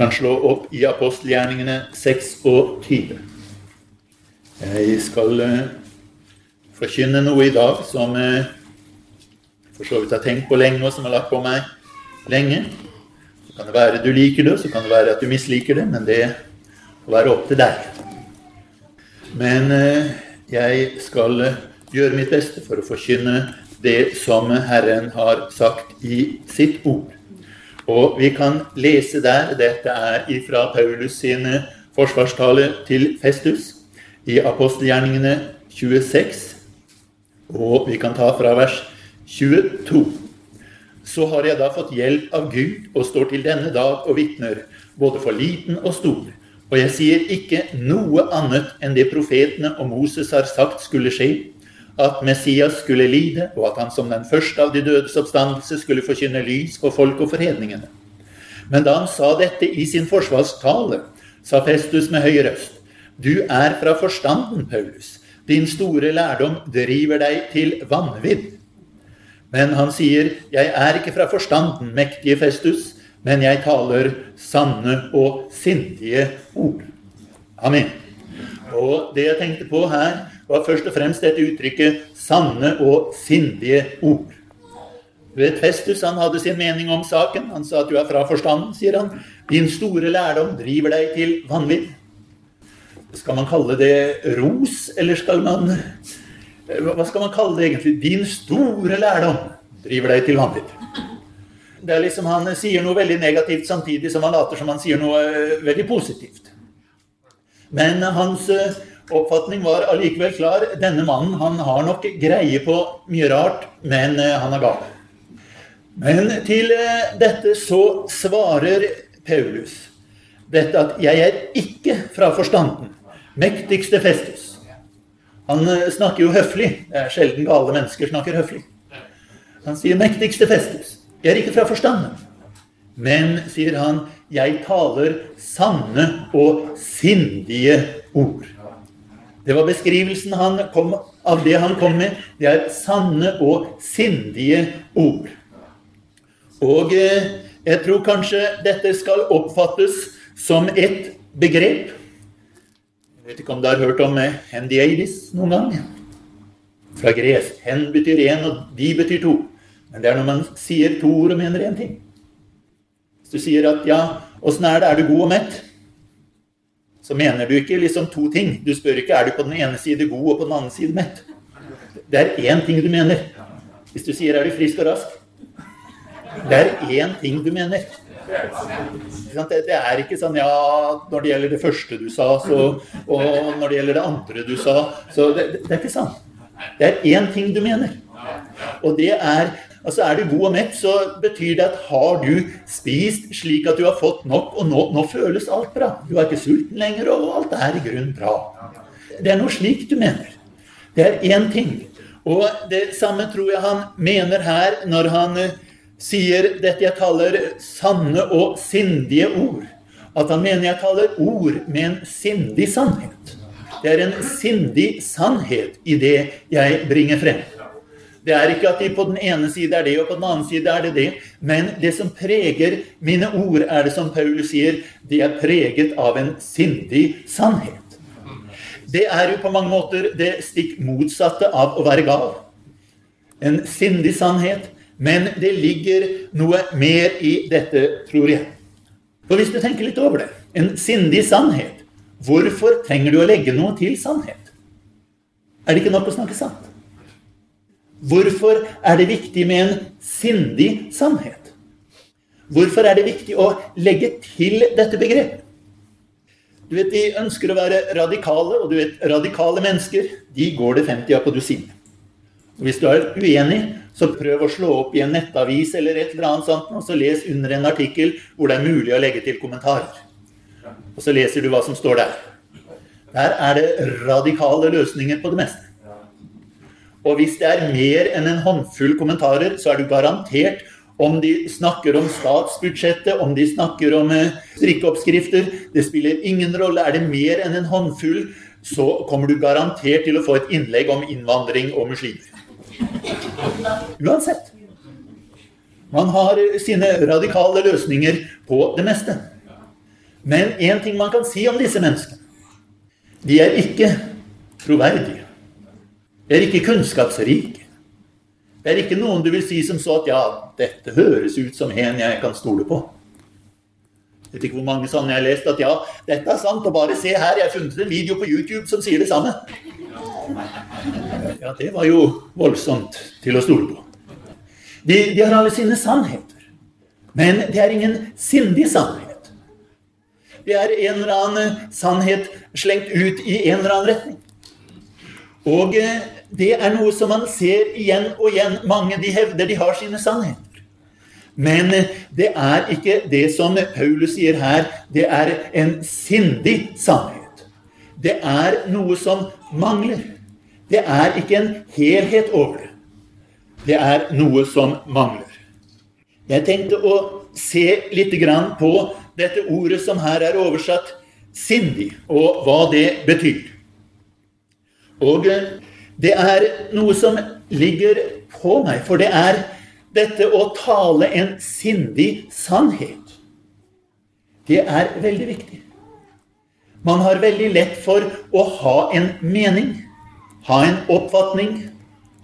kan slå opp i apostelgjerningene 26. Jeg skal uh, forkynne noe i dag som uh, for så vidt har tenkt på lenge, og som har lagt på meg lenge. Så kan det være du liker det, så kan det være at du misliker det, men det får være opp til deg. Men uh, jeg skal gjøre mitt beste for å forkynne det som Herren har sagt i sitt ord. Og vi kan lese der, dette er ifra Paulus sine forsvarstale til Festus, i apostelgjerningene 26, og vi kan ta fra vers 22. Så har jeg da fått hjelp av Gud og står til denne dag og vitner, både for liten og stor. Og jeg sier ikke noe annet enn det profetene og Moses har sagt skulle skje, at Messias skulle lide, og at han som den første av de dødes oppstandelse skulle forkynne lys for folk og forhedningene. Men da han sa dette i sin forsvarstale, sa Festus med høy røst, du er fra forstanden, Paulus. Din store lærdom driver deg til vanvidd. Men han sier, jeg er ikke fra forstanden, mektige Festus, men jeg taler sanne og sindige ord. Amen. Og det jeg tenkte på her, var først og fremst dette uttrykket 'sanne og sindige ord'. Vet, Festus han hadde sin mening om saken. Han sa at du er fra forstanden, sier han. Din store lærdom driver deg til vanvidd. Skal man kalle det ros, eller skal man Hva skal man kalle det egentlig? Din store lærdom driver deg til vanvidd. Det er liksom Han sier noe veldig negativt samtidig som han later som han sier noe eh, veldig positivt. Men hans eh, oppfatning var allikevel klar. Denne mannen han har nok greie på mye rart, men eh, han er gal. Men til eh, dette så svarer Paulus dette at 'jeg er ikke fra forstanden'. Mektigste Festus. Han snakker jo høflig. Det er sjelden gale mennesker snakker høflig. Han sier 'mektigste Festus'. Jeg er ikke fra forstanden. Men, sier han, jeg taler sanne og sindige ord. Det var beskrivelsen kom, av det han kom med. Det er sanne og sindige ord. Og eh, jeg tror kanskje dette skal oppfattes som et begrep. Jeg vet ikke om du har hørt om eh, hendiadis noen gang? Fra gresk. Hen betyr én, og de betyr to. Men det er når man sier to ord og mener én ting. Hvis du sier at ja, åssen er det, er du god og mett? Så mener du ikke liksom to ting. Du spør ikke er du på den ene side god og på den andre side mett. Det er én ting du mener. Hvis du sier er du frisk og rask. Det er én ting du mener. Det er ikke sånn ja, når det gjelder det første du sa, så, og når det gjelder det andre du sa så det, det er ikke sant. Det er én ting du mener. Og det er Altså Er du god og mett, så betyr det at har du spist slik at du har fått nok, og nå, nå føles alt bra. Du er ikke sulten lenger, og alt er i grunnen bra. Det er noe slik du mener. Det er én ting. Og det samme tror jeg han mener her når han uh, sier dette jeg kaller sanne og sindige ord. At han mener jeg taler ord med en sindig sannhet. Det er en sindig sannhet i det jeg bringer frem. Det er ikke at de på den ene side er det, og på den andre side er det det. Men det som preger mine ord, er det som Paulus sier, de er preget av en sindig sannhet. Det er jo på mange måter det stikk motsatte av å være gal. En sindig sannhet. Men det ligger noe mer i dette, tror jeg. For hvis du tenker litt over det En sindig sannhet. Hvorfor trenger du å legge noe til sannhet? Er det ikke nok å snakke sant? Hvorfor er det viktig med en sindig sannhet? Hvorfor er det viktig å legge til dette begrepet? Du vet, De ønsker å være radikale, og du vet, radikale mennesker de går det 50 på dusinet. Hvis du er uenig, så prøv å slå opp i en nettavis eller et eller annet sånt, og så les under en artikkel hvor det er mulig å legge til kommentarer. Og så leser du hva som står der. Der er det radikale løsninger på det meste. Og hvis det er mer enn en håndfull kommentarer, så er du garantert om de snakker om statsbudsjettet, om de snakker om eh, strikkeoppskrifter Det spiller ingen rolle. Er det mer enn en håndfull, så kommer du garantert til å få et innlegg om innvandring og muslimer. Uansett. Man har sine radikale løsninger på det meste. Men én ting man kan si om disse menneskene de er ikke troverdige. De er ikke kunnskapsrik. Det er ikke noen du vil si som så at ja, dette høres ut som en jeg kan stole på. Jeg vet ikke hvor mange sånne jeg har lest at ja, dette er sant, og bare se her, jeg har funnet en video på YouTube som sier det samme. Ja, det var jo voldsomt til å stole på. De, de har alle sine sannheter. Men det er ingen sindig sannhet. Det er en eller annen sannhet slengt ut i en eller annen retning. Og eh, det er noe som man ser igjen og igjen. Mange de hevder de har sine sannheter. Men eh, det er ikke det som Paulus sier her. Det er en sindig sannhet. Det er noe som mangler. Det er ikke en helhet over det. Det er noe som mangler. Jeg tenkte å se litt på dette ordet som her er oversatt 'sindig', og hva det betyr. Og eh, det er noe som ligger på meg, for det er dette å tale en sindig sannhet. Det er veldig viktig. Man har veldig lett for å ha en mening, ha en oppfatning,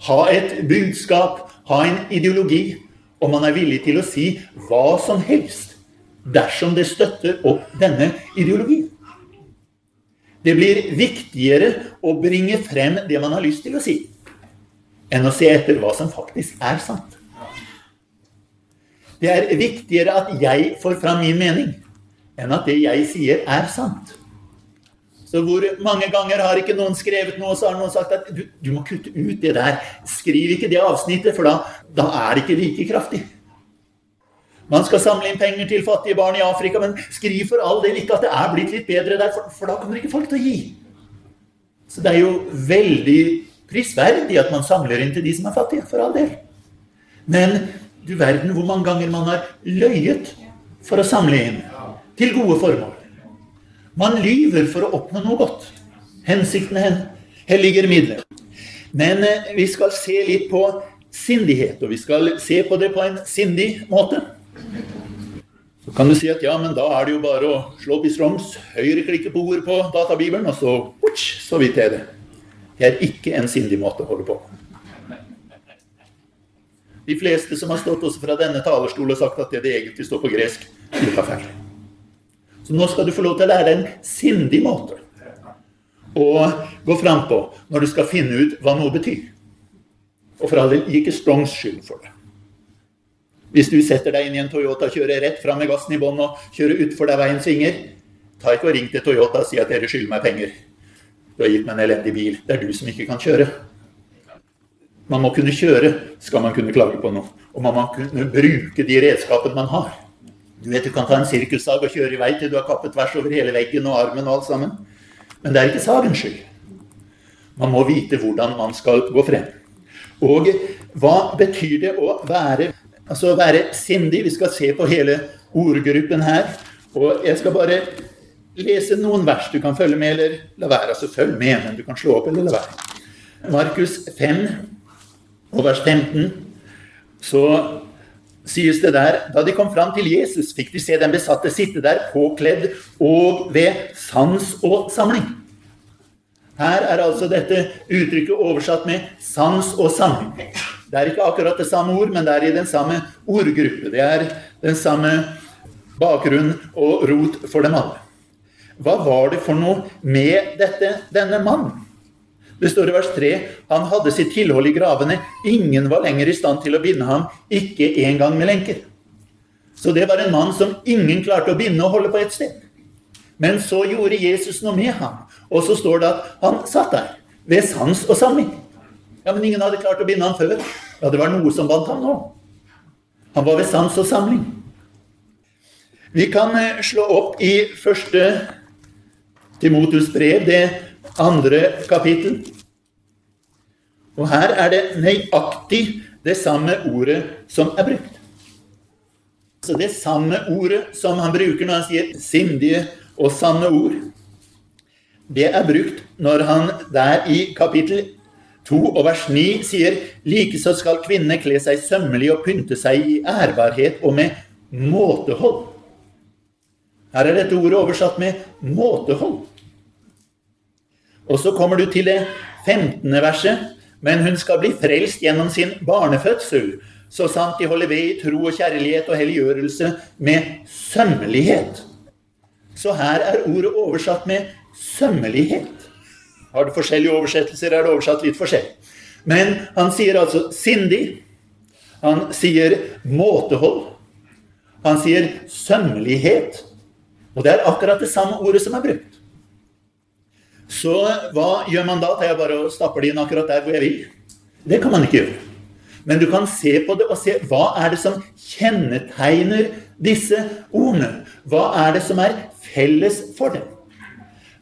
ha et budskap, ha en ideologi, og man er villig til å si hva som helst dersom det støtter opp denne ideologien. Det blir viktigere å bringe frem det man har lyst til å si, enn å se etter hva som faktisk er sant. Det er viktigere at jeg får fram min mening, enn at det jeg sier, er sant. Så hvor mange ganger har ikke noen skrevet noe, og så har noen sagt at du, du må kutte ut det der. Skriv ikke det avsnittet, for da, da er det ikke like kraftig. Man skal samle inn penger til fattige barn i Afrika, men skriv for all del ikke at det er blitt litt bedre der, for, for da kommer ikke folk til å gi. Så det er jo veldig prisverdig at man samler inn til de som er fattige, for all del. Men du verden hvor mange ganger man har løyet for å samle inn til gode formål. Man lyver for å oppnå noe godt. Hensikten helliger midler. Men eh, vi skal se litt på sindighet, og vi skal se på det på en sindig måte. Så kan du si at ja, men da er det jo bare å slå opp i Stroms, høyreklikke på ord på databibelen, og så utsj, så vidt er det. Det er ikke en sindig måte å holde på. De fleste som har stått også fra denne talerstolen og sagt at det, det egentlig står på gresk, de tar feil. Så nå skal du få lov til å lære en sindig måte å gå fram på når du skal finne ut hva noe betyr. Og for all del, ikke Strongs skyld for det. Hvis du setter deg inn i en Toyota, kjører rett fram med gassen i bånn og kjører utfor deg veien svinger, ta ikke og ring til Toyota og si at dere skylder meg penger. Du har gitt meg en elendig bil. Det er du som ikke kan kjøre. Man må kunne kjøre, skal man kunne klage på noe. Og man må kunne bruke de redskapene man har. Du vet, du kan ta en sirkussag og kjøre i vei til du har kappet tvers over hele veggen og armen og alt sammen. Men det er ikke sagens skyld. Man må vite hvordan man skal gå frem. Og hva betyr det å være, altså være sindig? Vi skal se på hele ordgruppen her. Og jeg skal bare lese noen vers. Du kan følge med eller la være. Altså følg med, men du kan slå opp eller la være. Markus 5 og vers 15 så sies det der Da de kom fram til Jesus, fikk de se den besatte sitte der påkledd og ved sans og samling. Her er altså dette uttrykket oversatt med sans og samling. Det er ikke akkurat det samme ord, men det er i den samme ordgruppe. Det er den samme bakgrunn og rot for dem alle. Hva var det for noe med dette, denne mannen? Det står i vers 3 han hadde sitt tilhold i gravene. Ingen var lenger i stand til å binde ham, ikke engang med lenker. Så det var en mann som ingen klarte å binde og holde på et sted. Men så gjorde Jesus noe med ham. Og så står det at han satt der ved sans og samling. Ja, Men ingen hadde klart å binde ham før. Ja, det var noe som bandt ham nå. Han var ved sans og samling. Vi kan eh, slå opp i første Timotus brev, det andre kapittel. Og her er det nøyaktig det samme ordet som er brukt. Så det samme ordet som han bruker når han sier 'sindige og sanne ord', det er brukt når han der i kapittel 2 og vers 9 sier 'likeså skal kvinnene kle seg sømmelig og pynte seg i ærbarhet og med måtehold'. Her er dette ordet oversatt med måtehold. Og så kommer du til det 15. verset. Men hun skal bli frelst gjennom sin barnefødsel, så sant de holder ved i tro og kjærlighet og helliggjørelse med sømmelighet. Så her er ordet oversatt med sømmelighet. Har du forskjellige oversettelser, er det oversatt litt forskjellig. Men han sier altså sindig. Han sier måtehold. Han sier sømmelighet. Og det er akkurat det samme ordet som er brukt. Så hva gjør man da? Tar jeg bare og stapper det inn akkurat der hvor jeg vil? Det kan man ikke gjøre. Men du kan se på det og se hva er det som kjennetegner disse ordene. Hva er det som er felles for dem?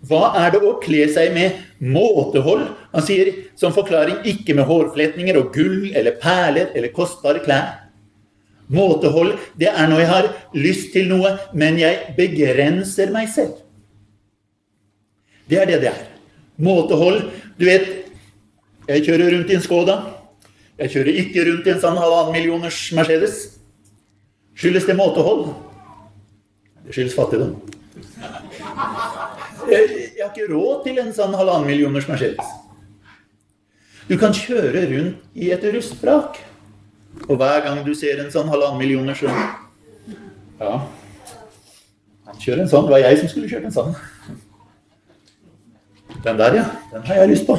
Hva er det å kle seg med måtehold? Han sier som forklaring ikke med hårfletninger og gull eller perler eller kostbare klær. Måtehold, det er når jeg har lyst til noe, men jeg begrenser meg selv. Det er det det er. Måtehold. Du vet, jeg kjører rundt i en Skoda. Jeg kjører ikke rundt i en sånn halvannen millioners Mercedes. Skyldes det måtehold? Det skyldes fattigdom. Har ikke råd til en sånn halvannen millioners Mercedes. Du kan kjøre rundt i et rustbrak. Og hver gang du ser en sånn halvannen millioners Ja, han en sånn. Det var jeg som skulle kjørt en sånn. Den der, ja. Den har jeg lyst på.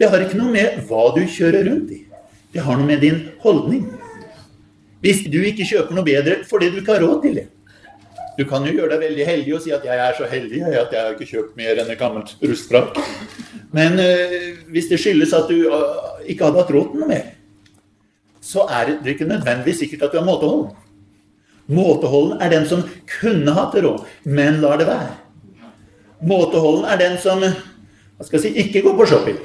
Det har ikke noe med hva du kjører rundt i. Det har noe med din holdning. Hvis du ikke kjøper noe bedre fordi du ikke har råd til det, du kan jo gjøre deg veldig heldig og si at 'jeg er så heldig at jeg har ikke kjøpt mer enn et gammelt rustfrakk'. Men øh, hvis det skyldes at du øh, ikke hadde hatt råd til noe mer, så er det ikke nødvendigvis sikkert at du har måteholden. Måteholden er den som kunne hatt råd, men lar det være. Måteholden er den som hva skal jeg si, ikke går på shopping.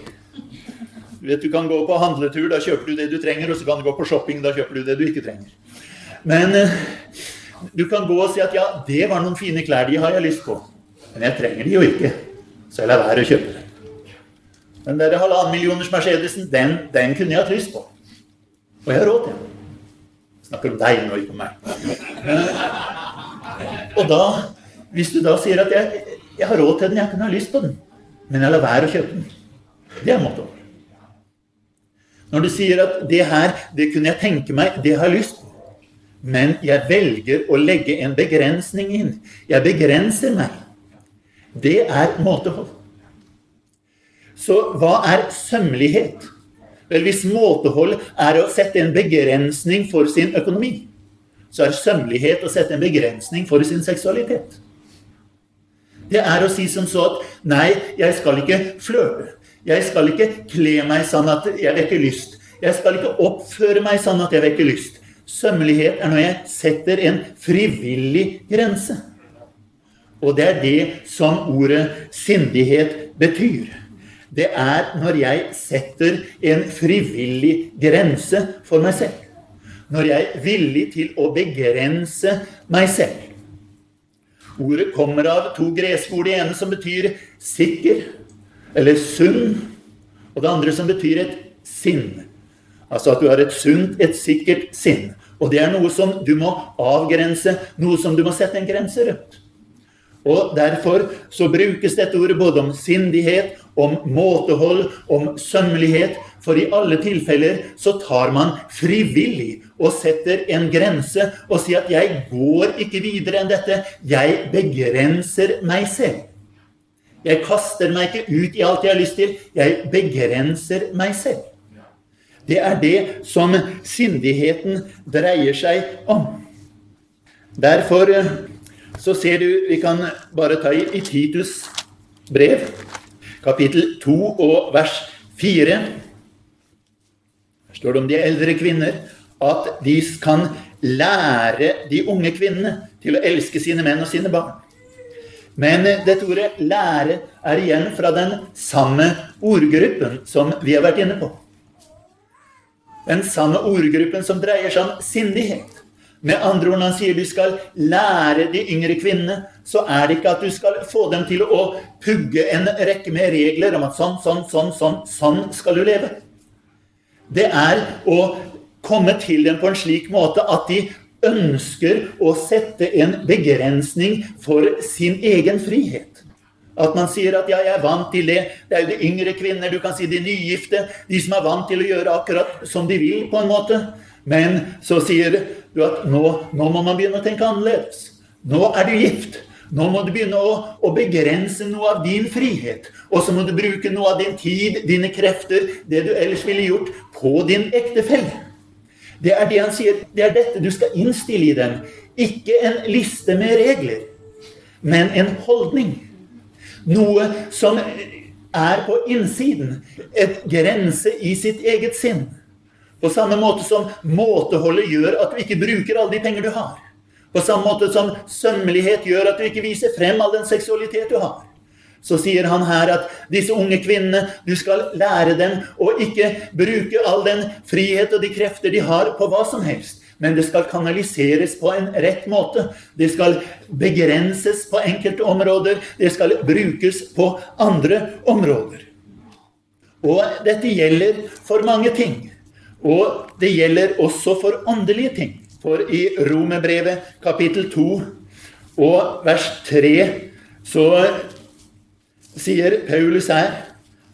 Du vet, du kan gå på handletur, da kjøper du det du trenger, og så kan du gå på shopping, da kjøper du det du ikke trenger. Men øh, du kan gå og si at ja, det var noen fine klær, de har jeg lyst på. Men jeg trenger de jo ikke, så jeg lar være å kjøpe det. Den der halvannen millioners Mercedesen, den, den, kunne jeg hatt lyst på. Og jeg har råd til den. Snakker om deg nå, ikke om meg. Og da, hvis du da sier at jeg, jeg har råd til den, jeg kunne ha lyst på den, men jeg lar være å kjøpe den. Det er mottoet. Når du sier at det her, det kunne jeg tenke meg, det har jeg lyst på men jeg velger å legge en begrensning inn. Jeg begrenser meg. Det er måtehold. Så hva er sømmelighet? Vel, hvis måtehold er å sette en begrensning for sin økonomi, så er sømmelighet å sette en begrensning for sin seksualitet. Det er å si som så at nei, jeg skal ikke flørte. Jeg skal ikke kle meg sånn at jeg vekker lyst. Jeg skal ikke oppføre meg sånn at jeg vekker lyst. Sømmelighet er når jeg setter en frivillig grense. Og det er det som ordet sindighet betyr. Det er når jeg setter en frivillig grense for meg selv. Når jeg er villig til å begrense meg selv. Ordet kommer av to greske ord. Det ene som betyr sikker, eller sunn. Og det andre som betyr et sinn. Altså at du har et sunt, et sikkert sinn. Og det er noe som du må avgrense, noe som du må sette en grense rundt. Og Derfor så brukes dette ordet både om sindighet, om måtehold, om sømmelighet. For i alle tilfeller så tar man frivillig og setter en grense og sier at 'jeg går ikke videre enn dette'. Jeg begrenser meg selv. Jeg kaster meg ikke ut i alt jeg har lyst til. Jeg begrenser meg selv. Det er det som sindigheten dreier seg om. Derfor eh, så ser du Vi kan bare ta i, Titus brev, kapittel 2 og vers 4. Her står det om de eldre kvinner at de kan lære de unge kvinnene til å elske sine menn og sine barn. Men dette ordet 'lære' er igjen fra den samme ordgruppen som vi har vært inne på den samme ordgruppen som dreier seg om sindighet. Med andre ord, når han sier du skal lære de yngre kvinnene, så er det ikke at du skal få dem til å pugge en rekke med regler om at sånn, sånn, sånn, sånn, sånn skal du leve. Det er å komme til dem på en slik måte at de ønsker å sette en begrensning for sin egen frihet. At man sier at ja, jeg er vant til det. Det er jo de yngre kvinner, du kan si de nygifte. De som er vant til å gjøre akkurat som de vil, på en måte. Men så sier du at nå, nå må man begynne å tenke annerledes. Nå er du gift. Nå må du begynne å, å, begrense noe av din frihet. Og så må du bruke noe av din tid, dine krefter, det du ellers ville gjort, på din ektefelle. Det er det han sier. Det er dette du skal innstille i dem. Ikke en liste med regler, men en holdning. Noe som er på innsiden. Et grense i sitt eget sinn. På samme måte som måteholdet gjør at du ikke bruker alle de penger du har. På samme måte som sømmelighet gjør at du ikke viser frem all den seksualitet du har. Så sier han her at disse unge kvinnene, du skal lære dem å ikke bruke all den frihet og de krefter de har, på hva som helst men det skal kanaliseres på en rett måte. Det skal begrenses på enkelte områder. Det skal brukes på andre områder. Og dette gjelder for mange ting. Og det gjelder også for åndelige ting. For i Romerbrevet kapittel 2 og vers 3 så sier Paulus her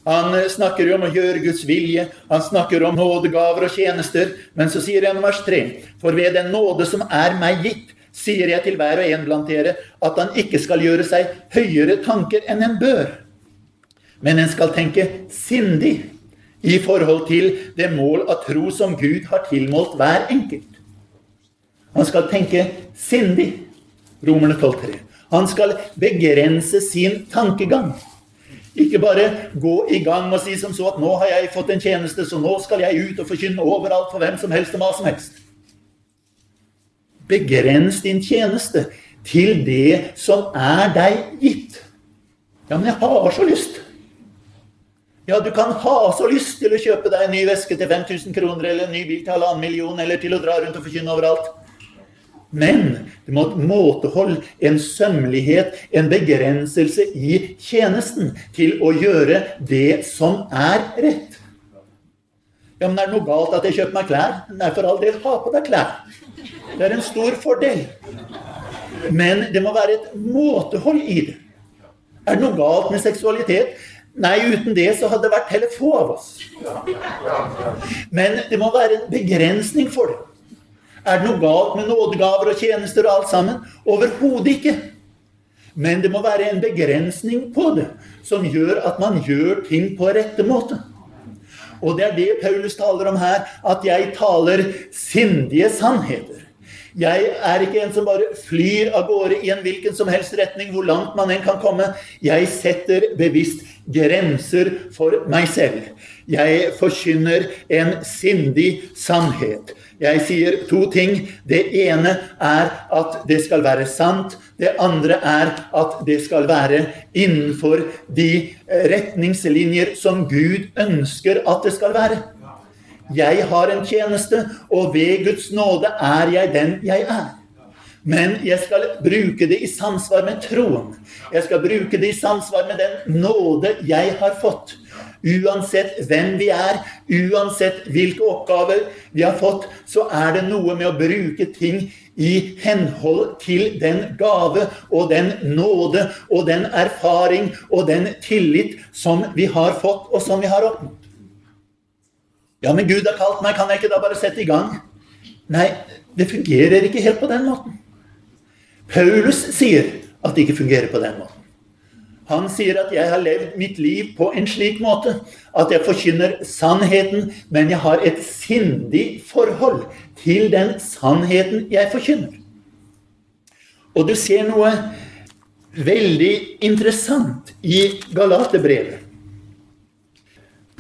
han snakker jo om å gjøre Guds vilje, han snakker om nådegaver og tjenester. Men så sier han vers 3.: For ved den nåde som er meg gitt, sier jeg til hver og en blant dere, at han ikke skal gjøre seg høyere tanker enn en bør. Men en skal tenke sindig i forhold til det mål av tro som Gud har tilmålt hver enkelt. Han skal tenke sindig. Romerne 12,3. Han skal begrense sin tankegang. Ikke bare gå i gang og si som så at 'nå har jeg fått en tjeneste, så nå skal jeg ut og forkynne overalt for hvem som helst og hva som helst'. Begrens din tjeneste til det som er deg gitt. Ja, men jeg har så lyst. Ja, du kan ha så lyst til å kjøpe deg en ny veske til 5000 kroner, eller en ny bil til halvannen million, eller til å dra rundt og forkynne overalt. Men det må et måtehold, en sømmelighet, en begrenselse i tjenesten til å gjøre det som er rett. Ja, men er det noe galt at jeg kjøper meg klær? Nei, for all del, ha på deg klær. Det er en stor fordel. Men det må være et måtehold i det. Er det noe galt med seksualitet? Nei, uten det så hadde det vært heller få av oss. Men det må være en begrensning for det. Er det noe galt med nådegaver og tjenester og alt sammen? Overhodet ikke. Men det må være en begrensning på det som gjør at man gjør ting på rette måte. Og det er det Paulus taler om her, at jeg taler sindige sannheter. Jeg er ikke en som bare flyr av gårde i en hvilken som helst retning, hvor langt man enn kan komme. Jeg setter bevisst grenser for meg selv. Jeg forkynner en sindig sannhet. Jeg sier to ting. Det ene er at det skal være sant. Det andre er at det skal være innenfor de retningslinjer som Gud ønsker at det skal være. Jeg har en tjeneste, og ved Guds nåde er jeg den jeg er. Men jeg skal bruke det i samsvar med troen. Jeg skal bruke det i samsvar med den nåde jeg har fått. Uansett hvem vi er, uansett hvilke oppgaver vi har fått, så er det noe med å bruke ting i henhold til den gave og den nåde og den erfaring og den tillit som vi har fått, og som vi har oppnådd. Ja, men Gud har kalt meg, kan jeg ikke da bare sette i gang? Nei, det fungerer ikke helt på den måten. Paulus sier at det ikke fungerer på den måten. Han sier at 'jeg har levd mitt liv på en slik måte' at jeg forkynner sannheten, men jeg har et sindig forhold til den sannheten jeg forkynner. Og du ser noe veldig interessant i Galaterbrevet.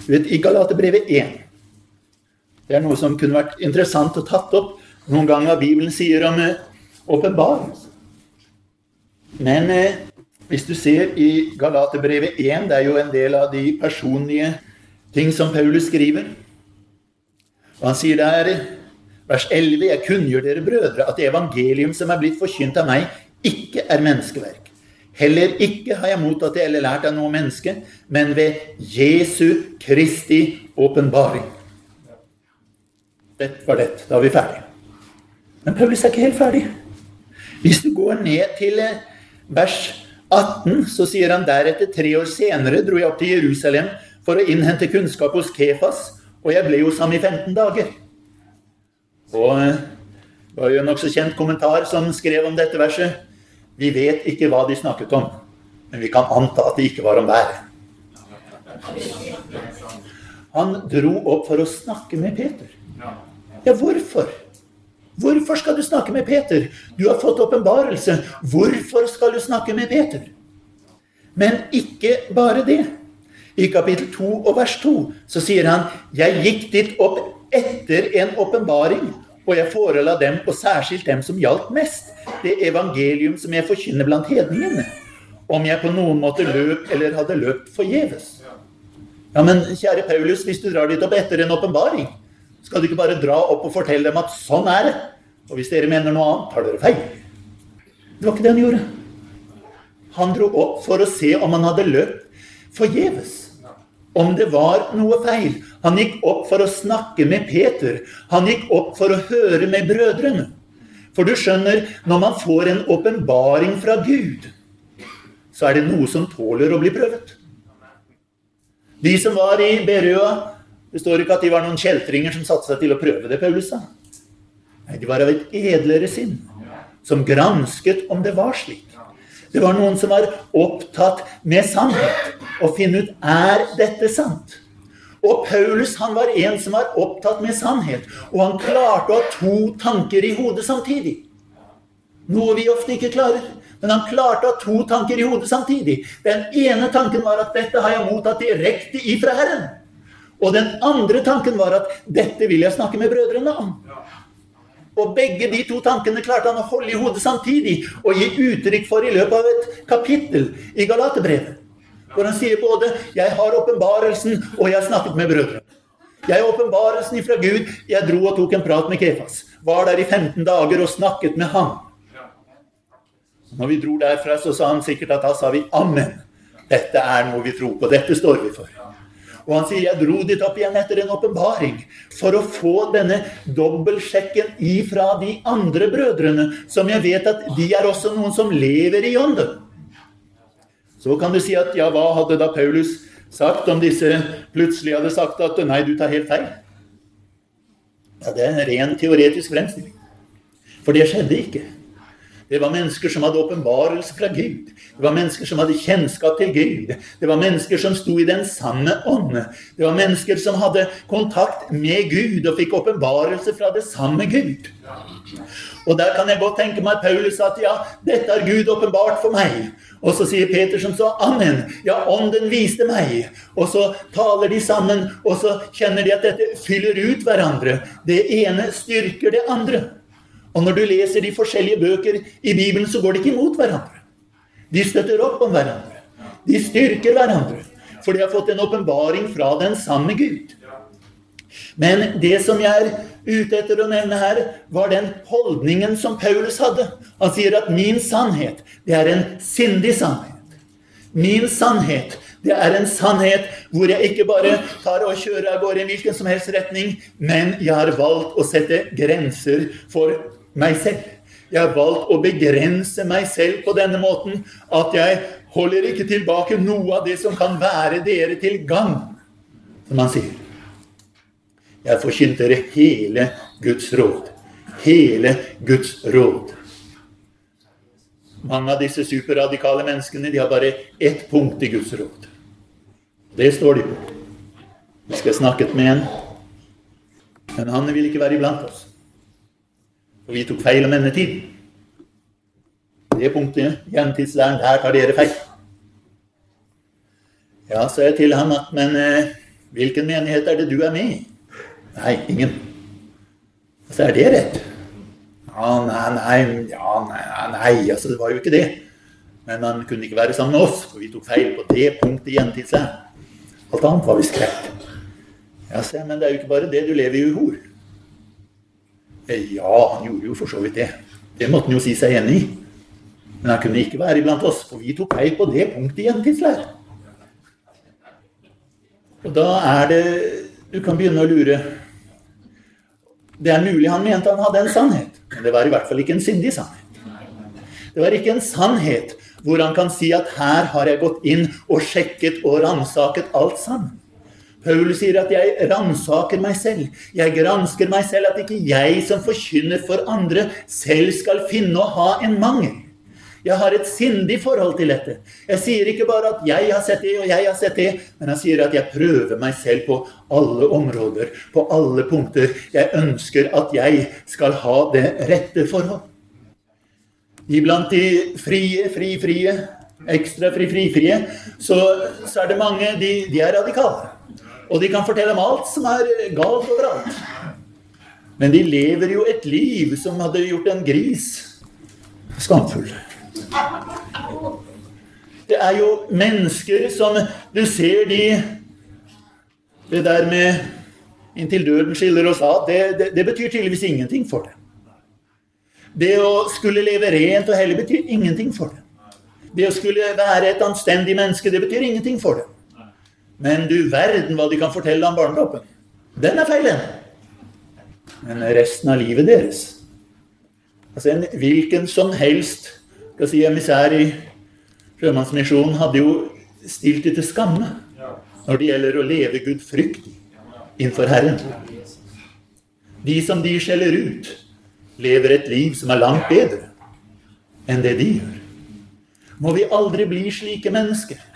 Vet, I Galaterbrevet 1 Det er noe som kunne vært interessant å tatt opp noen ganger Bibelen sier om eh, åpenbarelse. Men eh, hvis du ser i Galaterbrevet 1, det er jo en del av de personlige ting som Paulus skriver. Og han sier der, vers 11, jeg kunngjør dere brødre at det evangelium som er blitt forkynt av meg, ikke er menneskeverk. Heller ikke har jeg mottatt det eller lært av noe menneske, men ved Jesu Kristi åpenbaring. Det var det. Da er vi ferdige. Men Paulus er ikke helt ferdig. Hvis du går ned til vers vers 18, så sier han deretter tre år senere dro jeg opp til Jerusalem for å innhente kunnskap hos Kefas, og jeg ble hos ham i 15 dager. Og eh, det var jo en nokså kjent kommentar som skrev om dette verset. Vi vet ikke hva de snakket om, men vi kan anta at det ikke var om været. Han dro opp for å snakke med Peter. Ja, hvorfor? Hvorfor skal du snakke med Peter? Du har fått åpenbarelse. Hvorfor skal du snakke med Peter? Men ikke bare det. I kapittel 2 og vers 2 så sier han Jeg gikk dit opp etter en åpenbaring, og jeg forela dem, og særskilt dem som gjaldt mest, det evangelium som jeg forkynner blant hedningene, om jeg på noen måte løp eller hadde løpt forgjeves. Ja, men kjære Paulus, hvis du drar dit opp etter en åpenbaring, skal du ikke bare dra opp og fortelle dem at sånn er det? Og hvis dere mener noe annet, tar dere feil. Det var ikke det han gjorde. Han dro opp for å se om han hadde løpt forgjeves. Om det var noe feil. Han gikk opp for å snakke med Peter. Han gikk opp for å høre med brødrene. For du skjønner, når man får en åpenbaring fra Gud, så er det noe som tåler å bli prøvet. De som var i Berøa, det står ikke at de var noen kjeltringer som satte seg til å prøve det, Paulus sa. Nei, de var av et edlere sinn, som gransket om det var slik. Det var noen som var opptatt med sannhet, og finne ut er dette sant. Og Paulus han var en som var opptatt med sannhet, og han klarte å ha to tanker i hodet samtidig. Noe vi ofte ikke klarer. Men han klarte å ha to tanker i hodet samtidig. Den ene tanken var at 'dette har jeg mottatt direkte ifra Herren'. Og den andre tanken var at 'dette vil jeg snakke med brødrene om'. Og begge de to tankene klarte han å holde i hodet samtidig og gi uttrykk for i løpet av et kapittel i Galaterbrevet. Hvor han sier både 'Jeg har åpenbarelsen, og jeg har snakket med brødrene'. Jeg har åpenbarelsen ifra Gud. Jeg dro og tok en prat med Kefas. Var der i 15 dager og snakket med ham. Når vi dro derfra, så sa han sikkert at da sa vi 'Amen'. Dette er noe vi tror på. Dette står vi for. Og han sier 'Jeg dro dit opp igjen etter en åpenbaring' for å få denne dobbeltsjekken ifra de andre brødrene, som jeg vet at de er også noen som lever i ånden. Så kan du si at ja, hva hadde da Paulus sagt om disse plutselig hadde sagt at nei, du tar helt feil? Ja, Det er en ren teoretisk fremstilling. For det skjedde ikke. Det var mennesker som hadde åpenbarelse fra Gud. Det var mennesker som hadde kjennskap til Gud. Det var mennesker som sto i den samme ånd. Det var mennesker som hadde kontakt med Gud og fikk åpenbarelse fra det samme Gud. Og der kan jeg godt tenke meg at Paulus sa at ja, dette har Gud åpenbart for meg. Og så sier Peter som så amen. Ja, ånden viste meg. Og så taler de sammen, og så kjenner de at dette fyller ut hverandre. Det ene styrker det andre. Og når du leser de forskjellige bøker i Bibelen, så går de ikke imot hverandre. De støtter opp om hverandre. De styrker hverandre. For de har fått en åpenbaring fra den samme Gud. Men det som jeg er ute etter å nevne her, var den holdningen som Paulus hadde. Han sier at min sannhet, det er en sindig sannhet. Min sannhet, det er en sannhet hvor jeg ikke bare tar og kjører av gårde i hvilken som helst retning, men jeg har valgt å sette grenser for meg selv. Jeg har valgt å begrense meg selv på denne måten at jeg holder ikke tilbake noe av det som kan være dere til gagn, som han sier. Jeg forkynte dere hele Guds råd. Hele Guds råd. Mange av disse superradikale menneskene de har bare ett punkt i Guds råd. Det står de på. Vi skal snakket med en, men han vil ikke være iblant oss. For vi tok feil om endetiden. Det punktet, gjentidslæren, der tar dere feil. Ja, sa jeg til ham at men eh, hvilken menighet er det du er med i? Nei, ingen. Så er det rett. Ja, nei, nei, ja, nei, nei, altså det var jo ikke det. Men han kunne ikke være sammen med oss, for vi tok feil på det punktet i gjentidslæren. Alt annet var visst greit. Ja, se, men det er jo ikke bare det. Du lever jo i hor. Ja, han gjorde jo for så vidt det. Det måtte han jo si seg enig i. Men han kunne ikke være iblant oss, for vi tok feil på det punktet i Tidsleir. Og da er det Du kan begynne å lure. Det er mulig han mente han hadde en sannhet, men det var i hvert fall ikke en sindig sannhet. Det var ikke en sannhet hvor han kan si at her har jeg gått inn og sjekket og ransaket alt sammen. Paulus sier at 'jeg ransaker meg selv'. Jeg gransker meg selv at ikke jeg som forkynner for andre, selv skal finne å ha en mangel. Jeg har et sindig forhold til dette. Jeg sier ikke bare at 'jeg har sett det, og jeg har sett det', men han sier at jeg prøver meg selv på alle områder, på alle punkter. Jeg ønsker at jeg skal ha det rette forhold. Iblant de frie, fri-frie, ekstra fri-fri-frie, så, så, er det mange de, de er radikale. Og de kan fortelle om alt som er galt overalt. Men de lever jo et liv som hadde gjort en gris skamfull. Det er jo mennesker som Du ser de Det der med 'inntil døden skiller oss av', det, det, det betyr tydeligvis ingenting for dem. Det å skulle leve rent og hellig betyr ingenting for dem. Det å skulle være et anstendig menneske, det betyr ingenting for dem. Men du verden hva de kan fortelle om barnedåpen. Den er feil, den. Men resten av livet deres Altså en hvilken som helst skal si emissær i Sjømannsmisjonen hadde jo stilt det til skamme når det gjelder å leve Gud frykt innenfor Herren. De som de skjeller ut, lever et liv som er langt bedre enn det de gjør. Må vi aldri bli slike mennesker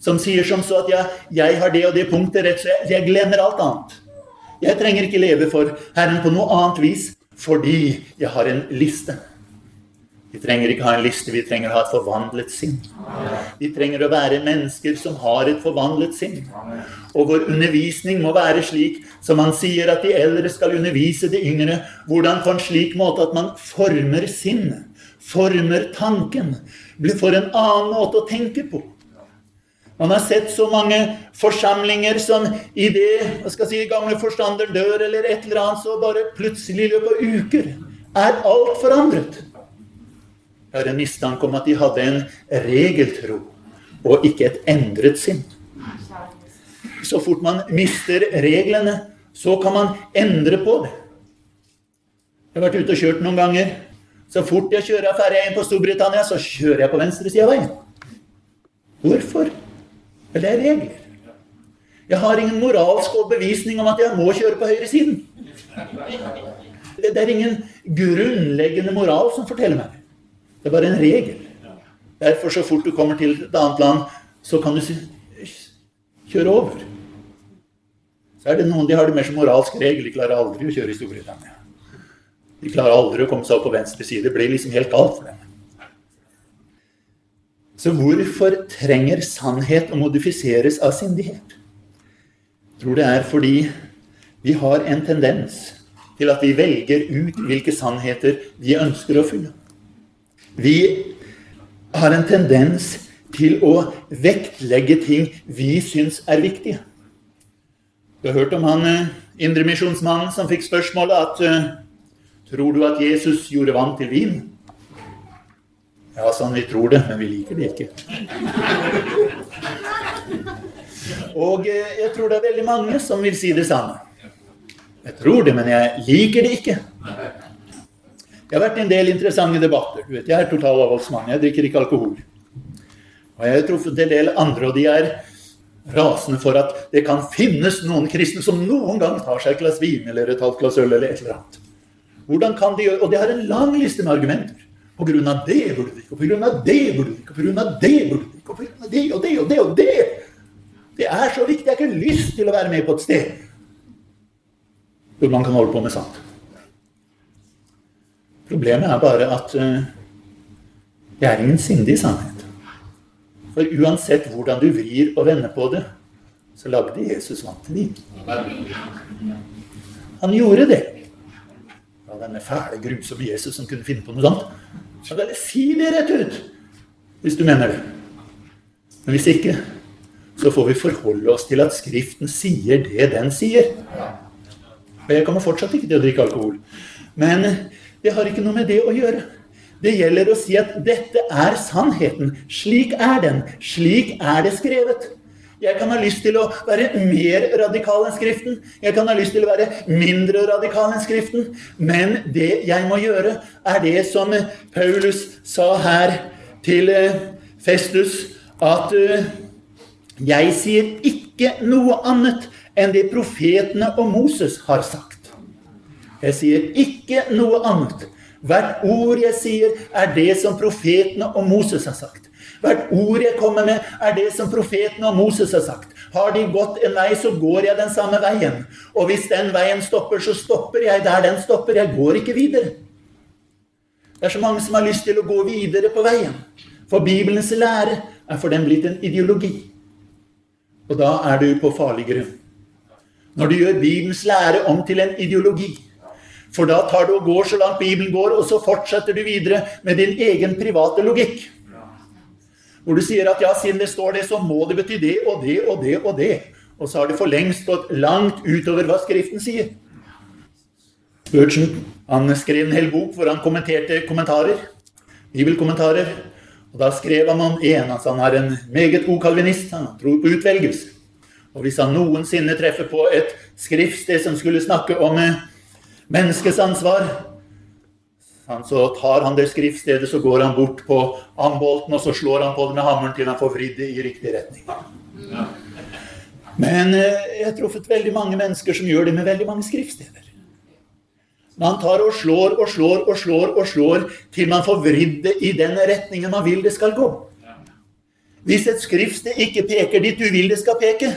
som sier som så at jeg, jeg har det og det punktet rett, så jeg, jeg glemmer alt annet. Jeg trenger ikke leve for Herren på noe annet vis fordi jeg har en liste. Vi trenger ikke ha en liste, vi trenger å ha et forvandlet sinn. Vi trenger å være mennesker som har et forvandlet sinn. Og vår undervisning må være slik som han sier at de eldre skal undervise de yngre. Hvordan på en slik måte at man former sinnet, former tanken, får en annen måte å tenke på. Man har sett så mange forsamlinger som i det jeg si, gamle forstander dør, eller et eller annet, så bare plutselig i løpet av uker er alt forandret. Jeg har en mistanke om at de hadde en regeltro og ikke et endret sinn. Så fort man mister reglene, så kan man endre på det. Jeg har vært ute og kjørt noen ganger. Så fort jeg kjører ferja inn på Storbritannia, så kjører jeg på venstresida av veien. Hvorfor? Men det er regler. Jeg har ingen moralsk overbevisning om at jeg må kjøre på høyresiden. Det er ingen grunnleggende moral som forteller meg det. Det er bare en regel. Derfor, så fort du kommer til et annet land, så kan du kjøre over. Så er det noen de har det mer som moralsk regel. De klarer aldri å kjøre i Storbritannia. De klarer aldri å komme seg opp på venstre side. Det blir liksom helt galt for dem. Så hvorfor trenger sannhet å modifiseres av sindighet? Jeg tror det er fordi vi har en tendens til at vi velger ut hvilke sannheter vi ønsker å fylle. Vi har en tendens til å vektlegge ting vi syns er viktige. Du har hørt om han eh, indremisjonsmannen som fikk spørsmålet at eh, Tror du at Jesus gjorde vann til vin? Ja, sånn vi tror det, men vi liker det ikke. Og eh, jeg tror det er veldig mange som vil si det samme. Jeg tror det, men jeg liker det ikke. Det har vært en del interessante debatter. Du vet, Jeg er totalavholdsmann, jeg drikker ikke alkohol. Og jeg har truffet en del andre, og de er rasende for at det kan finnes noen kristne som noen gang tar seg et glass vin eller et halvt glass øl eller et eller annet. Hvordan kan de gjøre Og de har en lang liste med argumenter. På grunn av det burde du ikke, og på grunn av det burde du ikke, og på grunn av det burde du ikke, og på grunn av det og det og det og det. Det er så viktig. Jeg har ikke lyst til å være med på et sted hvor man kan holde på med sant. Problemet er bare at uh, det er ingen sindig sannhet. For uansett hvordan du vrir og vender på det, så lagde Jesus vann til vin. Han gjorde det. Ja, denne fæle, grusomme Jesus som kunne finne på noe sånt. Si det rett ut hvis du mener det. Men hvis ikke, så får vi forholde oss til at Skriften sier det den sier. Og jeg kommer fortsatt ikke til å drikke alkohol. Men det har ikke noe med det å gjøre. Det gjelder å si at dette er sannheten. Slik er den. Slik er det skrevet. Jeg kan ha lyst til å være mer radikal enn Skriften. Jeg kan ha lyst til å være mindre radikal enn Skriften. Men det jeg må gjøre, er det som Paulus sa her til eh, Festus, at eh, jeg sier ikke noe annet enn det profetene og Moses har sagt. Jeg sier ikke noe annet. Hvert ord jeg sier, er det som profetene og Moses har sagt. Hvert ord jeg kommer med, er det som profeten og Moses har sagt. Har de gått en vei, så går jeg den samme veien. Og hvis den veien stopper, så stopper jeg der den stopper. Jeg går ikke videre. Det er så mange som har lyst til å gå videre på veien. For Bibelens lære er for dem blitt en ideologi. Og da er du på farlig grunn. Når du gjør Bibelens lære om til en ideologi. For da tar du og går så langt Bibelen går, og så fortsetter du videre med din egen private logikk. Hvor du sier at ja, siden det står det, så må det bety det og det og det og det. Og så har det for lengst gått langt utover hva Skriften sier. Spurgeon han skrev en hel bok hvor han kommenterte kommentarer. Bibelkommentarer. Og Da skrev han om en, altså han er en meget god kalvinist. Han tror på utvelgelse. Og hvis han noensinne treffer på et skriftsted som skulle snakke om eh, menneskets ansvar, så tar han det skriftstedet, så går han bort på ambolten, og så slår han på det med hammeren til han får vridd det i riktig retning. Men eh, jeg har truffet veldig mange mennesker som gjør det med veldig mange skriftsteder. Man tar og slår og slår og slår og slår til man får vridd det i den retningen man vil det skal gå. Hvis et skriftsted ikke peker dit du vil det skal peke,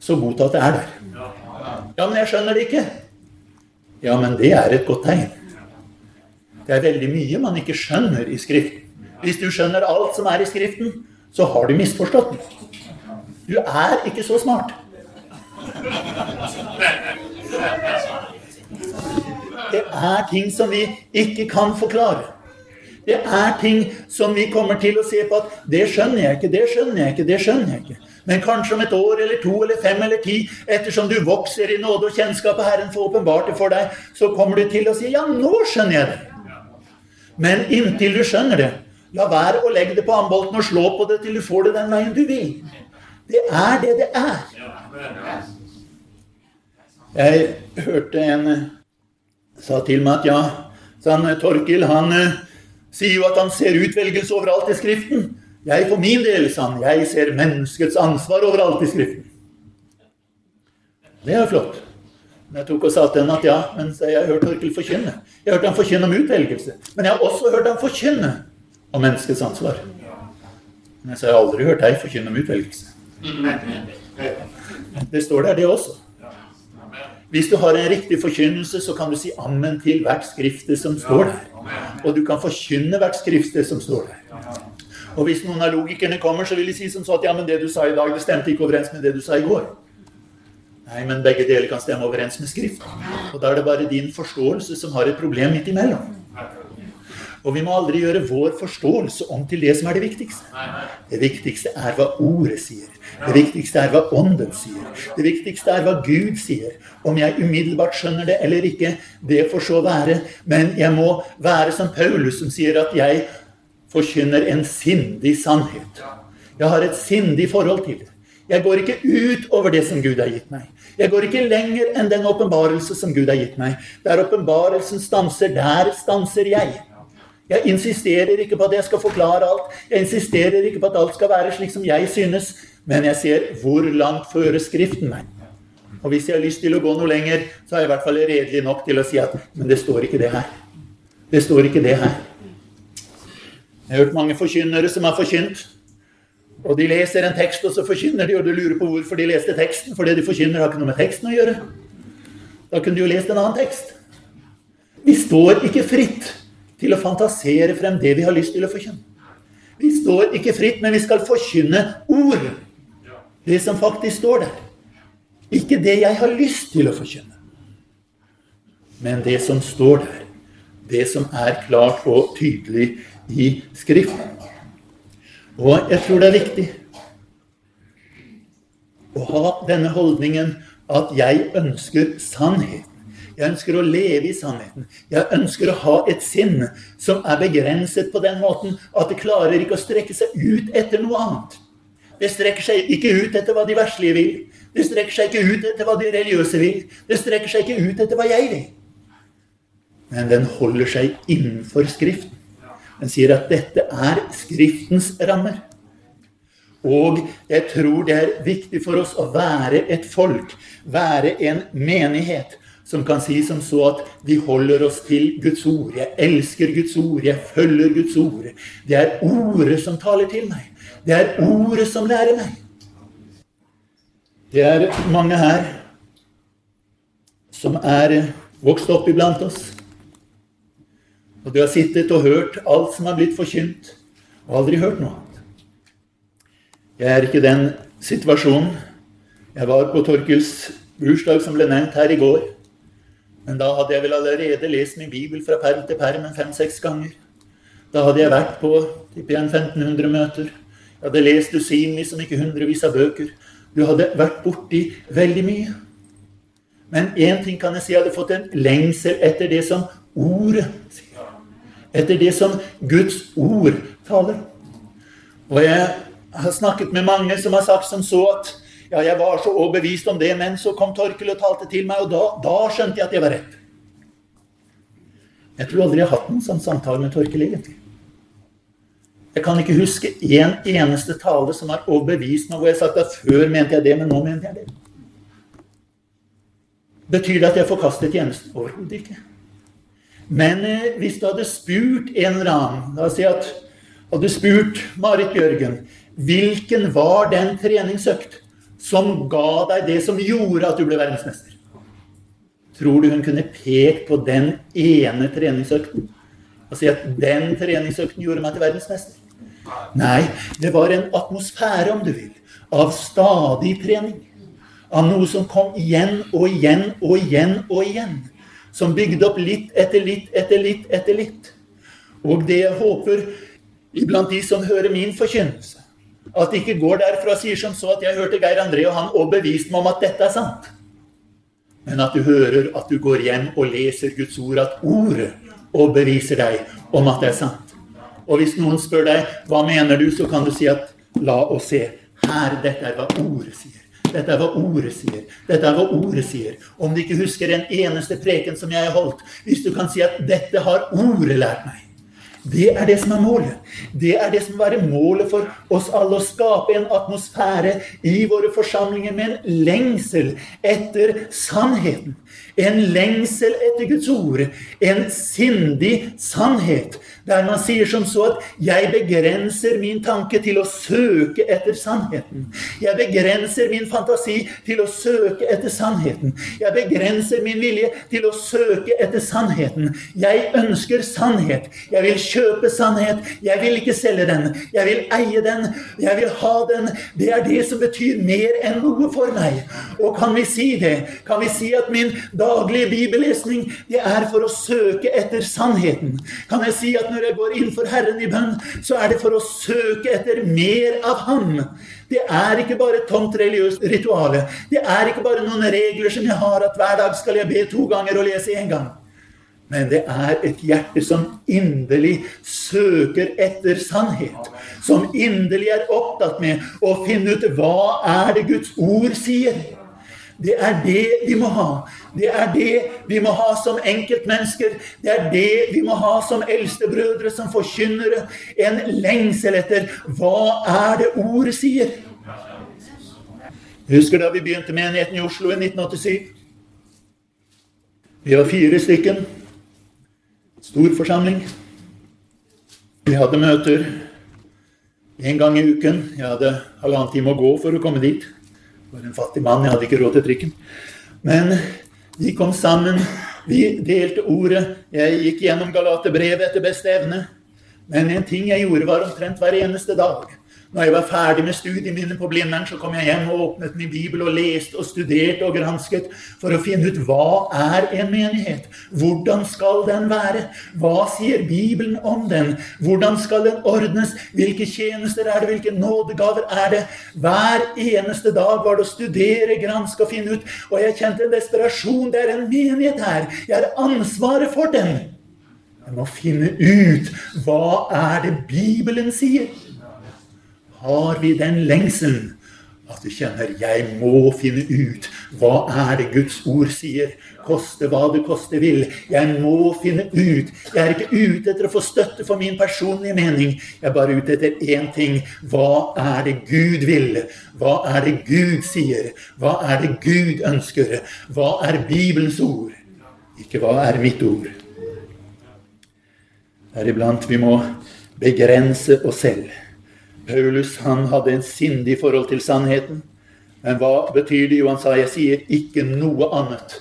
så godta at det er der. Ja, men jeg skjønner det ikke. Ja, men det er et godt tegn. Det er veldig mye man ikke skjønner i Skriften. Hvis du skjønner alt som er i Skriften, så har du misforstått. Du er ikke så smart. Det er ting som vi ikke kan forklare. Det er ting som vi kommer til å se på at det skjønner jeg ikke, det skjønner jeg ikke, det skjønner jeg ikke. Men kanskje om et år eller to eller fem eller ti, ettersom du vokser i nåde og kjennskap, og Herren får åpenbart det for deg, så kommer du til å si ja, nå skjønner jeg det. Men inntil du skjønner det, la være å legge det på ambolten og slå på det til du får det den veien du vil. Det er det det er. Jeg hørte en eh, sa til meg at ja, han, Torkil han eh, sier jo at han ser utvelgelse overalt i Skriften. Jeg for min del, sa han, jeg ser menneskets ansvar overalt i Skriften. Det er jo flott. Men jeg tok og sa til henne at ja, men jeg har hørt Torkel forkynne. Jeg har hørt han forkynne om utvelgelse. Men jeg har også hørt han forkynne om menneskets ansvar. Men jeg sa jeg har aldri hørt deg forkynne om utvelgelse. Det står der, det også. Hvis du har en riktig forkynnelse, så kan du si ammen til hvert skrift som står der. Og du kan forkynne hvert skrift som står der. Og hvis noen av logikerne kommer, så vil de si som så at ja, men det du sa i dag, det stemte ikke overens med det du sa i går. Nei, men begge deler kan stemme overens med Skrift. Og da er det bare din forståelse som har et problem midt imellom. Og vi må aldri gjøre vår forståelse om til det som er det viktigste. Det viktigste er hva Ordet sier. Det viktigste er hva Ånden sier. Det viktigste er hva Gud sier. Om jeg umiddelbart skjønner det eller ikke, det får så være. Men jeg må være som Paulus, som sier at jeg forkynner en sindig sannhet. Jeg har et sindig forhold til det. Jeg går ikke ut over det som Gud har gitt meg. Jeg går ikke lenger enn den åpenbarelse som Gud har gitt meg. Der åpenbarelsen stanser, der stanser jeg. Jeg insisterer ikke på at jeg skal forklare alt. Jeg insisterer ikke på at alt skal være slik som jeg synes. Men jeg ser hvor langt fører Skriften meg. Og hvis jeg har lyst til å gå noe lenger, så er jeg i hvert fall redelig nok til å si at men det står ikke det her. Det står ikke det her. Jeg har hørt mange forkynnere som har forkynt og de leser en tekst, og så forkynner de, og du lurer på hvorfor de leste teksten. For det de forkynner, har ikke noe med teksten å gjøre. Da kunne de jo lest en annen tekst. Vi står ikke fritt til å fantasere frem det vi har lyst til å forkynne. Vi står ikke fritt, men vi skal forkynne ord. Det som faktisk står der. Ikke det jeg har lyst til å forkynne, men det som står der. Det som er klart og tydelig i Skriften. Og jeg tror det er viktig å ha denne holdningen at jeg ønsker sannheten. Jeg ønsker å leve i sannheten. Jeg ønsker å ha et sinn som er begrenset på den måten at det klarer ikke å strekke seg ut etter noe annet. Det strekker seg ikke ut etter hva de verslige vil. Det strekker seg ikke ut etter hva de religiøse vil. Det strekker seg ikke ut etter hva jeg vil. Men den holder seg innenfor Skriften. Den sier at dette er Skriftens rammer. Og jeg tror det er viktig for oss å være et folk, være en menighet, som kan si som så at vi holder oss til Guds ord. Jeg elsker Guds ord, jeg følger Guds ord. Det er ordet som taler til meg. Det er ordet som lærer meg. Det er mange her som er vokst opp iblant oss. Og du har sittet og hørt alt som har blitt forkynt, og aldri hørt noe annet. Jeg er ikke i den situasjonen. Jeg var på Torkils bursdag, som ble nevnt her i går. Men da hadde jeg vel allerede lest min bibel fra perm til perm en fem-seks ganger. Da hadde jeg vært på tipper 1500 møter. Jeg hadde lest dusinvis, om ikke hundrevis av bøker. Du hadde vært borti veldig mye. Men én ting kan jeg si, jeg hadde fått en lengsel etter det som ordet sier. Etter det som Guds ord taler. Og jeg har snakket med mange som har sagt som så at ja, jeg var så overbevist om det, men så kom Torkel og talte til meg, og da, da skjønte jeg at jeg var rett. Jeg tror aldri jeg har hatt noen sånn samtale med Torkel, egentlig. Jeg kan ikke huske én en eneste tale som har overbevist meg, hvor jeg har sagt at før mente jeg det, men nå mente jeg det. Betyr det at jeg forkastet tjenesten? Overhodet ikke. Men eh, hvis du hadde spurt en eller annen La oss si at hadde spurt Marit Bjørgen hvilken var den treningsøkt som ga deg det som gjorde at du ble verdensmester? Tror du hun kunne pekt på den ene treningsøkten og si at den treningsøkten gjorde meg til verdensmester? Nei, det var en atmosfære, om du vil, av stadig trening. Av noe som kom igjen og igjen og igjen og igjen. Som bygde opp litt etter litt etter litt etter litt. Og det jeg håper iblant de som hører min forkynnelse, at de ikke går derfra og sier som så at jeg hørte Geir André og han og beviste meg om at dette er sant. Men at du hører at du går hjem og leser Guds ord, at ordet og beviser deg om at det er sant. Og hvis noen spør deg hva mener du, så kan du si at la oss se. Her, dette er hva ordet sier. Dette er hva ordet sier. Dette er hva ordet sier. Om du ikke husker en eneste preken som jeg har holdt, hvis du kan si at 'dette har ordet lært meg', det er det som er målet. Det er det som må være målet for oss alle. Å skape en atmosfære i våre forsamlinger med en lengsel etter sannheten. En lengsel etter Guds ord. En sindig sannhet. Der man sier som så at 'jeg begrenser min tanke til å søke etter sannheten'. Jeg begrenser min fantasi til å søke etter sannheten. Jeg begrenser min vilje til å søke etter sannheten. Jeg ønsker sannhet. Jeg vil kjøpe sannhet. Jeg vil ikke selge den. Jeg vil eie den. Jeg vil ha den. Det er det som betyr mer enn noe for meg. Og kan vi si det? Kan vi si at min daglige bibellesning det er for å søke etter sannheten? Kan jeg si at når jeg går inn for Herren i bønn, så er det for å søke etter mer av Ham. Det er ikke bare et tomt religiøst rituale. Det er ikke bare noen regler som jeg har, at hver dag skal jeg be to ganger og lese én gang. Men det er et hjerte som inderlig søker etter sannhet. Som inderlig er opptatt med å finne ut hva er det Guds ord sier. Det er det vi må ha. Det er det vi må ha som enkeltmennesker. Det er det vi må ha som eldstebrødre, som forkynnere. En lengsel etter hva er det ordet sier. Jeg husker da vi begynte menigheten i Oslo i 1987. Vi var fire stykken. Stor forsamling. Vi hadde møter en gang i uken. Jeg hadde halvannen time å gå for å komme dit var en fattig mann, jeg hadde ikke råd til trikken. Men vi kom sammen, vi delte ordet. Jeg gikk gjennom Galaterbrevet etter beste evne. Men en ting jeg gjorde, var omtrent hver eneste dag. Når jeg var ferdig med studiene mine på Blindern, så kom jeg hjem og åpnet min bibel og leste og studerte og gransket for å finne ut hva er en menighet? Hvordan skal den være? Hva sier Bibelen om den? Hvordan skal den ordnes? Hvilke tjenester er det? Hvilke nådegaver er det? Hver eneste dag var det å studere, granske og finne ut. Og jeg kjente en desperasjon. Det er en menighet her. Jeg har ansvaret for den. Jeg må finne ut hva er det Bibelen sier. Har vi den lengselen at du kjenner 'jeg må finne ut hva er det Guds ord sier'. Koste hva det koste vil. Jeg må finne ut. Jeg er ikke ute etter å få støtte for min personlige mening. Jeg er bare ute etter én ting. Hva er det Gud vil? Hva er det Gud sier? Hva er det Gud ønsker? Hva er Bibelens ord? Ikke hva er mitt ord? Deriblant vi må begrense oss selv. Paulus han hadde en sindig forhold til sannheten. Men hva betyr det? Jo, han sa jeg sier ikke noe annet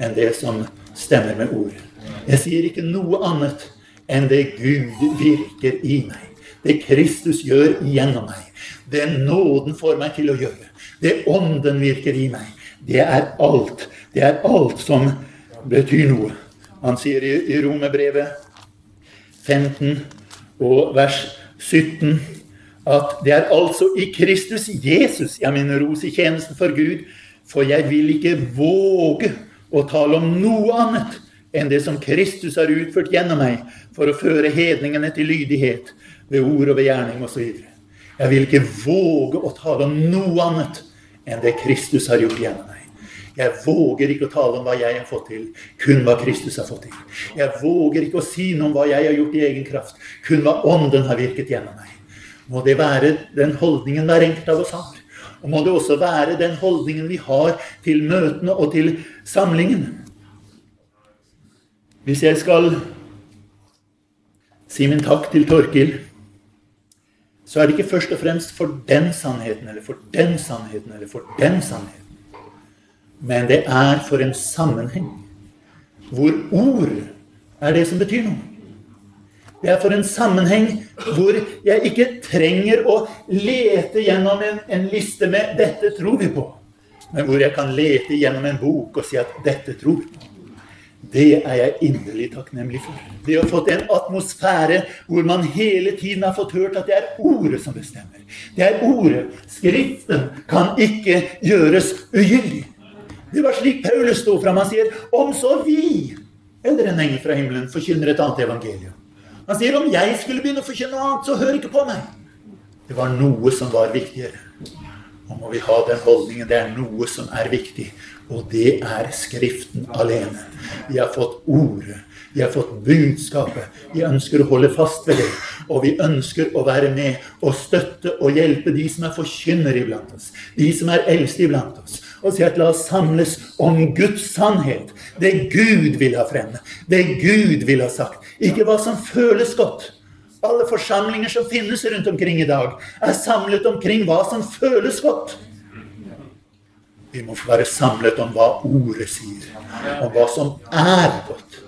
enn det som stemmer med ordet. Jeg sier ikke noe annet enn det Gud virker i meg. Det Kristus gjør gjennom meg. Det nåden får meg til å gjøre. Det Ånden virker i meg. Det er alt. Det er alt som betyr noe. Han sier i, Romerbrevet 15 og vers 17 at det er altså i Kristus Jesus jeg minner ros i tjenesten for Gud, for jeg vil ikke våge å tale om noe annet enn det som Kristus har utført gjennom meg for å føre hedningene til lydighet ved ord og ved gjerning osv. Jeg vil ikke våge å tale om noe annet enn det Kristus har gjort gjennom meg. Jeg våger ikke å tale om hva jeg har fått til, kun hva Kristus har fått til. Jeg våger ikke å si noe om hva jeg har gjort i egen kraft, kun hva Ånden har virket gjennom meg. Må det være den holdningen hver enkelt av oss har. Og må det også være den holdningen vi har til møtene og til samlingen. Hvis jeg skal si min takk til Torkil, så er det ikke først og fremst for den sannheten eller for den sannheten eller for den sannheten. Men det er for en sammenheng hvor ord er det som betyr noe. Det er for en sammenheng hvor jeg ikke trenger å lete gjennom en, en, liste med 'dette tror vi på', men hvor jeg kan lete gjennom en bok og si at 'dette tror vi på'. Det er jeg inderlig takknemlig for. Det har fått en atmosfære hvor man hele tiden har fått hørt at det er ordet som bestemmer. Det er ordet. Skriften kan ikke gjøres ugyldig. Det var slik Paulus sto fram. Han sier, 'Om så vi, eller en engel fra himmelen, forkynner et annet evangelium' Han sier om jeg skulle begynne å forkynne annet, så hør ikke på meg. Det var noe som var viktigere. Nå må vi ha den holdningen. Det er noe som er viktig. Og det er Skriften alene. Vi har fått Ordet. Vi har fått budskapet. Vi ønsker å holde fast ved det. Og vi ønsker å være med og støtte og hjelpe de som er forkynnere iblant oss. De som er eldste iblant oss og si at la oss samles om Guds sannhet. Det Gud vil ha frem. Det Gud vil ha sagt. Ikke hva som føles godt. Alle forsamlinger som finnes rundt omkring i dag, er samlet omkring hva som føles godt. Vi må få være samlet om hva ordet sier, om hva som er godt.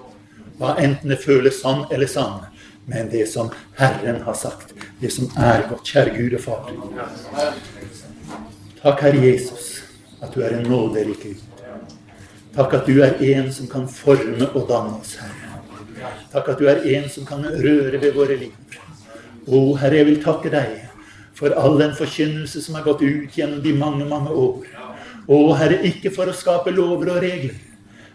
Hva enten det føles sann eller sann, men det som Herren har sagt, det som er godt. Kjære Gud og Far. Takk, Herre Jesus at du er en nåderik Gud. Takk at du er en som kan forme og danne oss, Herre. Takk at du er en som kan røre ved våre liv. Å, Herre, jeg vil takke deg for all den forkynnelse som har gått ut gjennom de mange, mange år. Å, Herre, ikke for å skape lover og regler,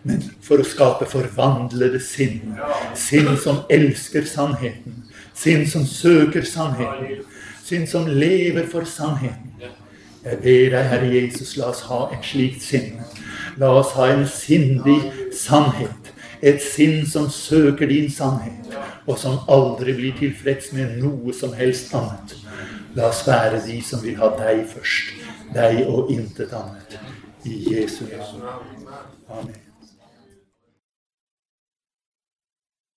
men for å skape forvandlede sinn. Sinn som elsker sannheten. Sinn som søker sannheten. Sinn som lever for sannheten. Jeg ber deg, Herre Jesus, la oss ha et slikt sinn. La oss ha en sindig sannhet. Et sinn som søker din sannhet, og som aldri blir tilfreds med noe som helst annet. La oss være de som vil ha deg først. Deg og intet annet. I Jesu navn. Amen.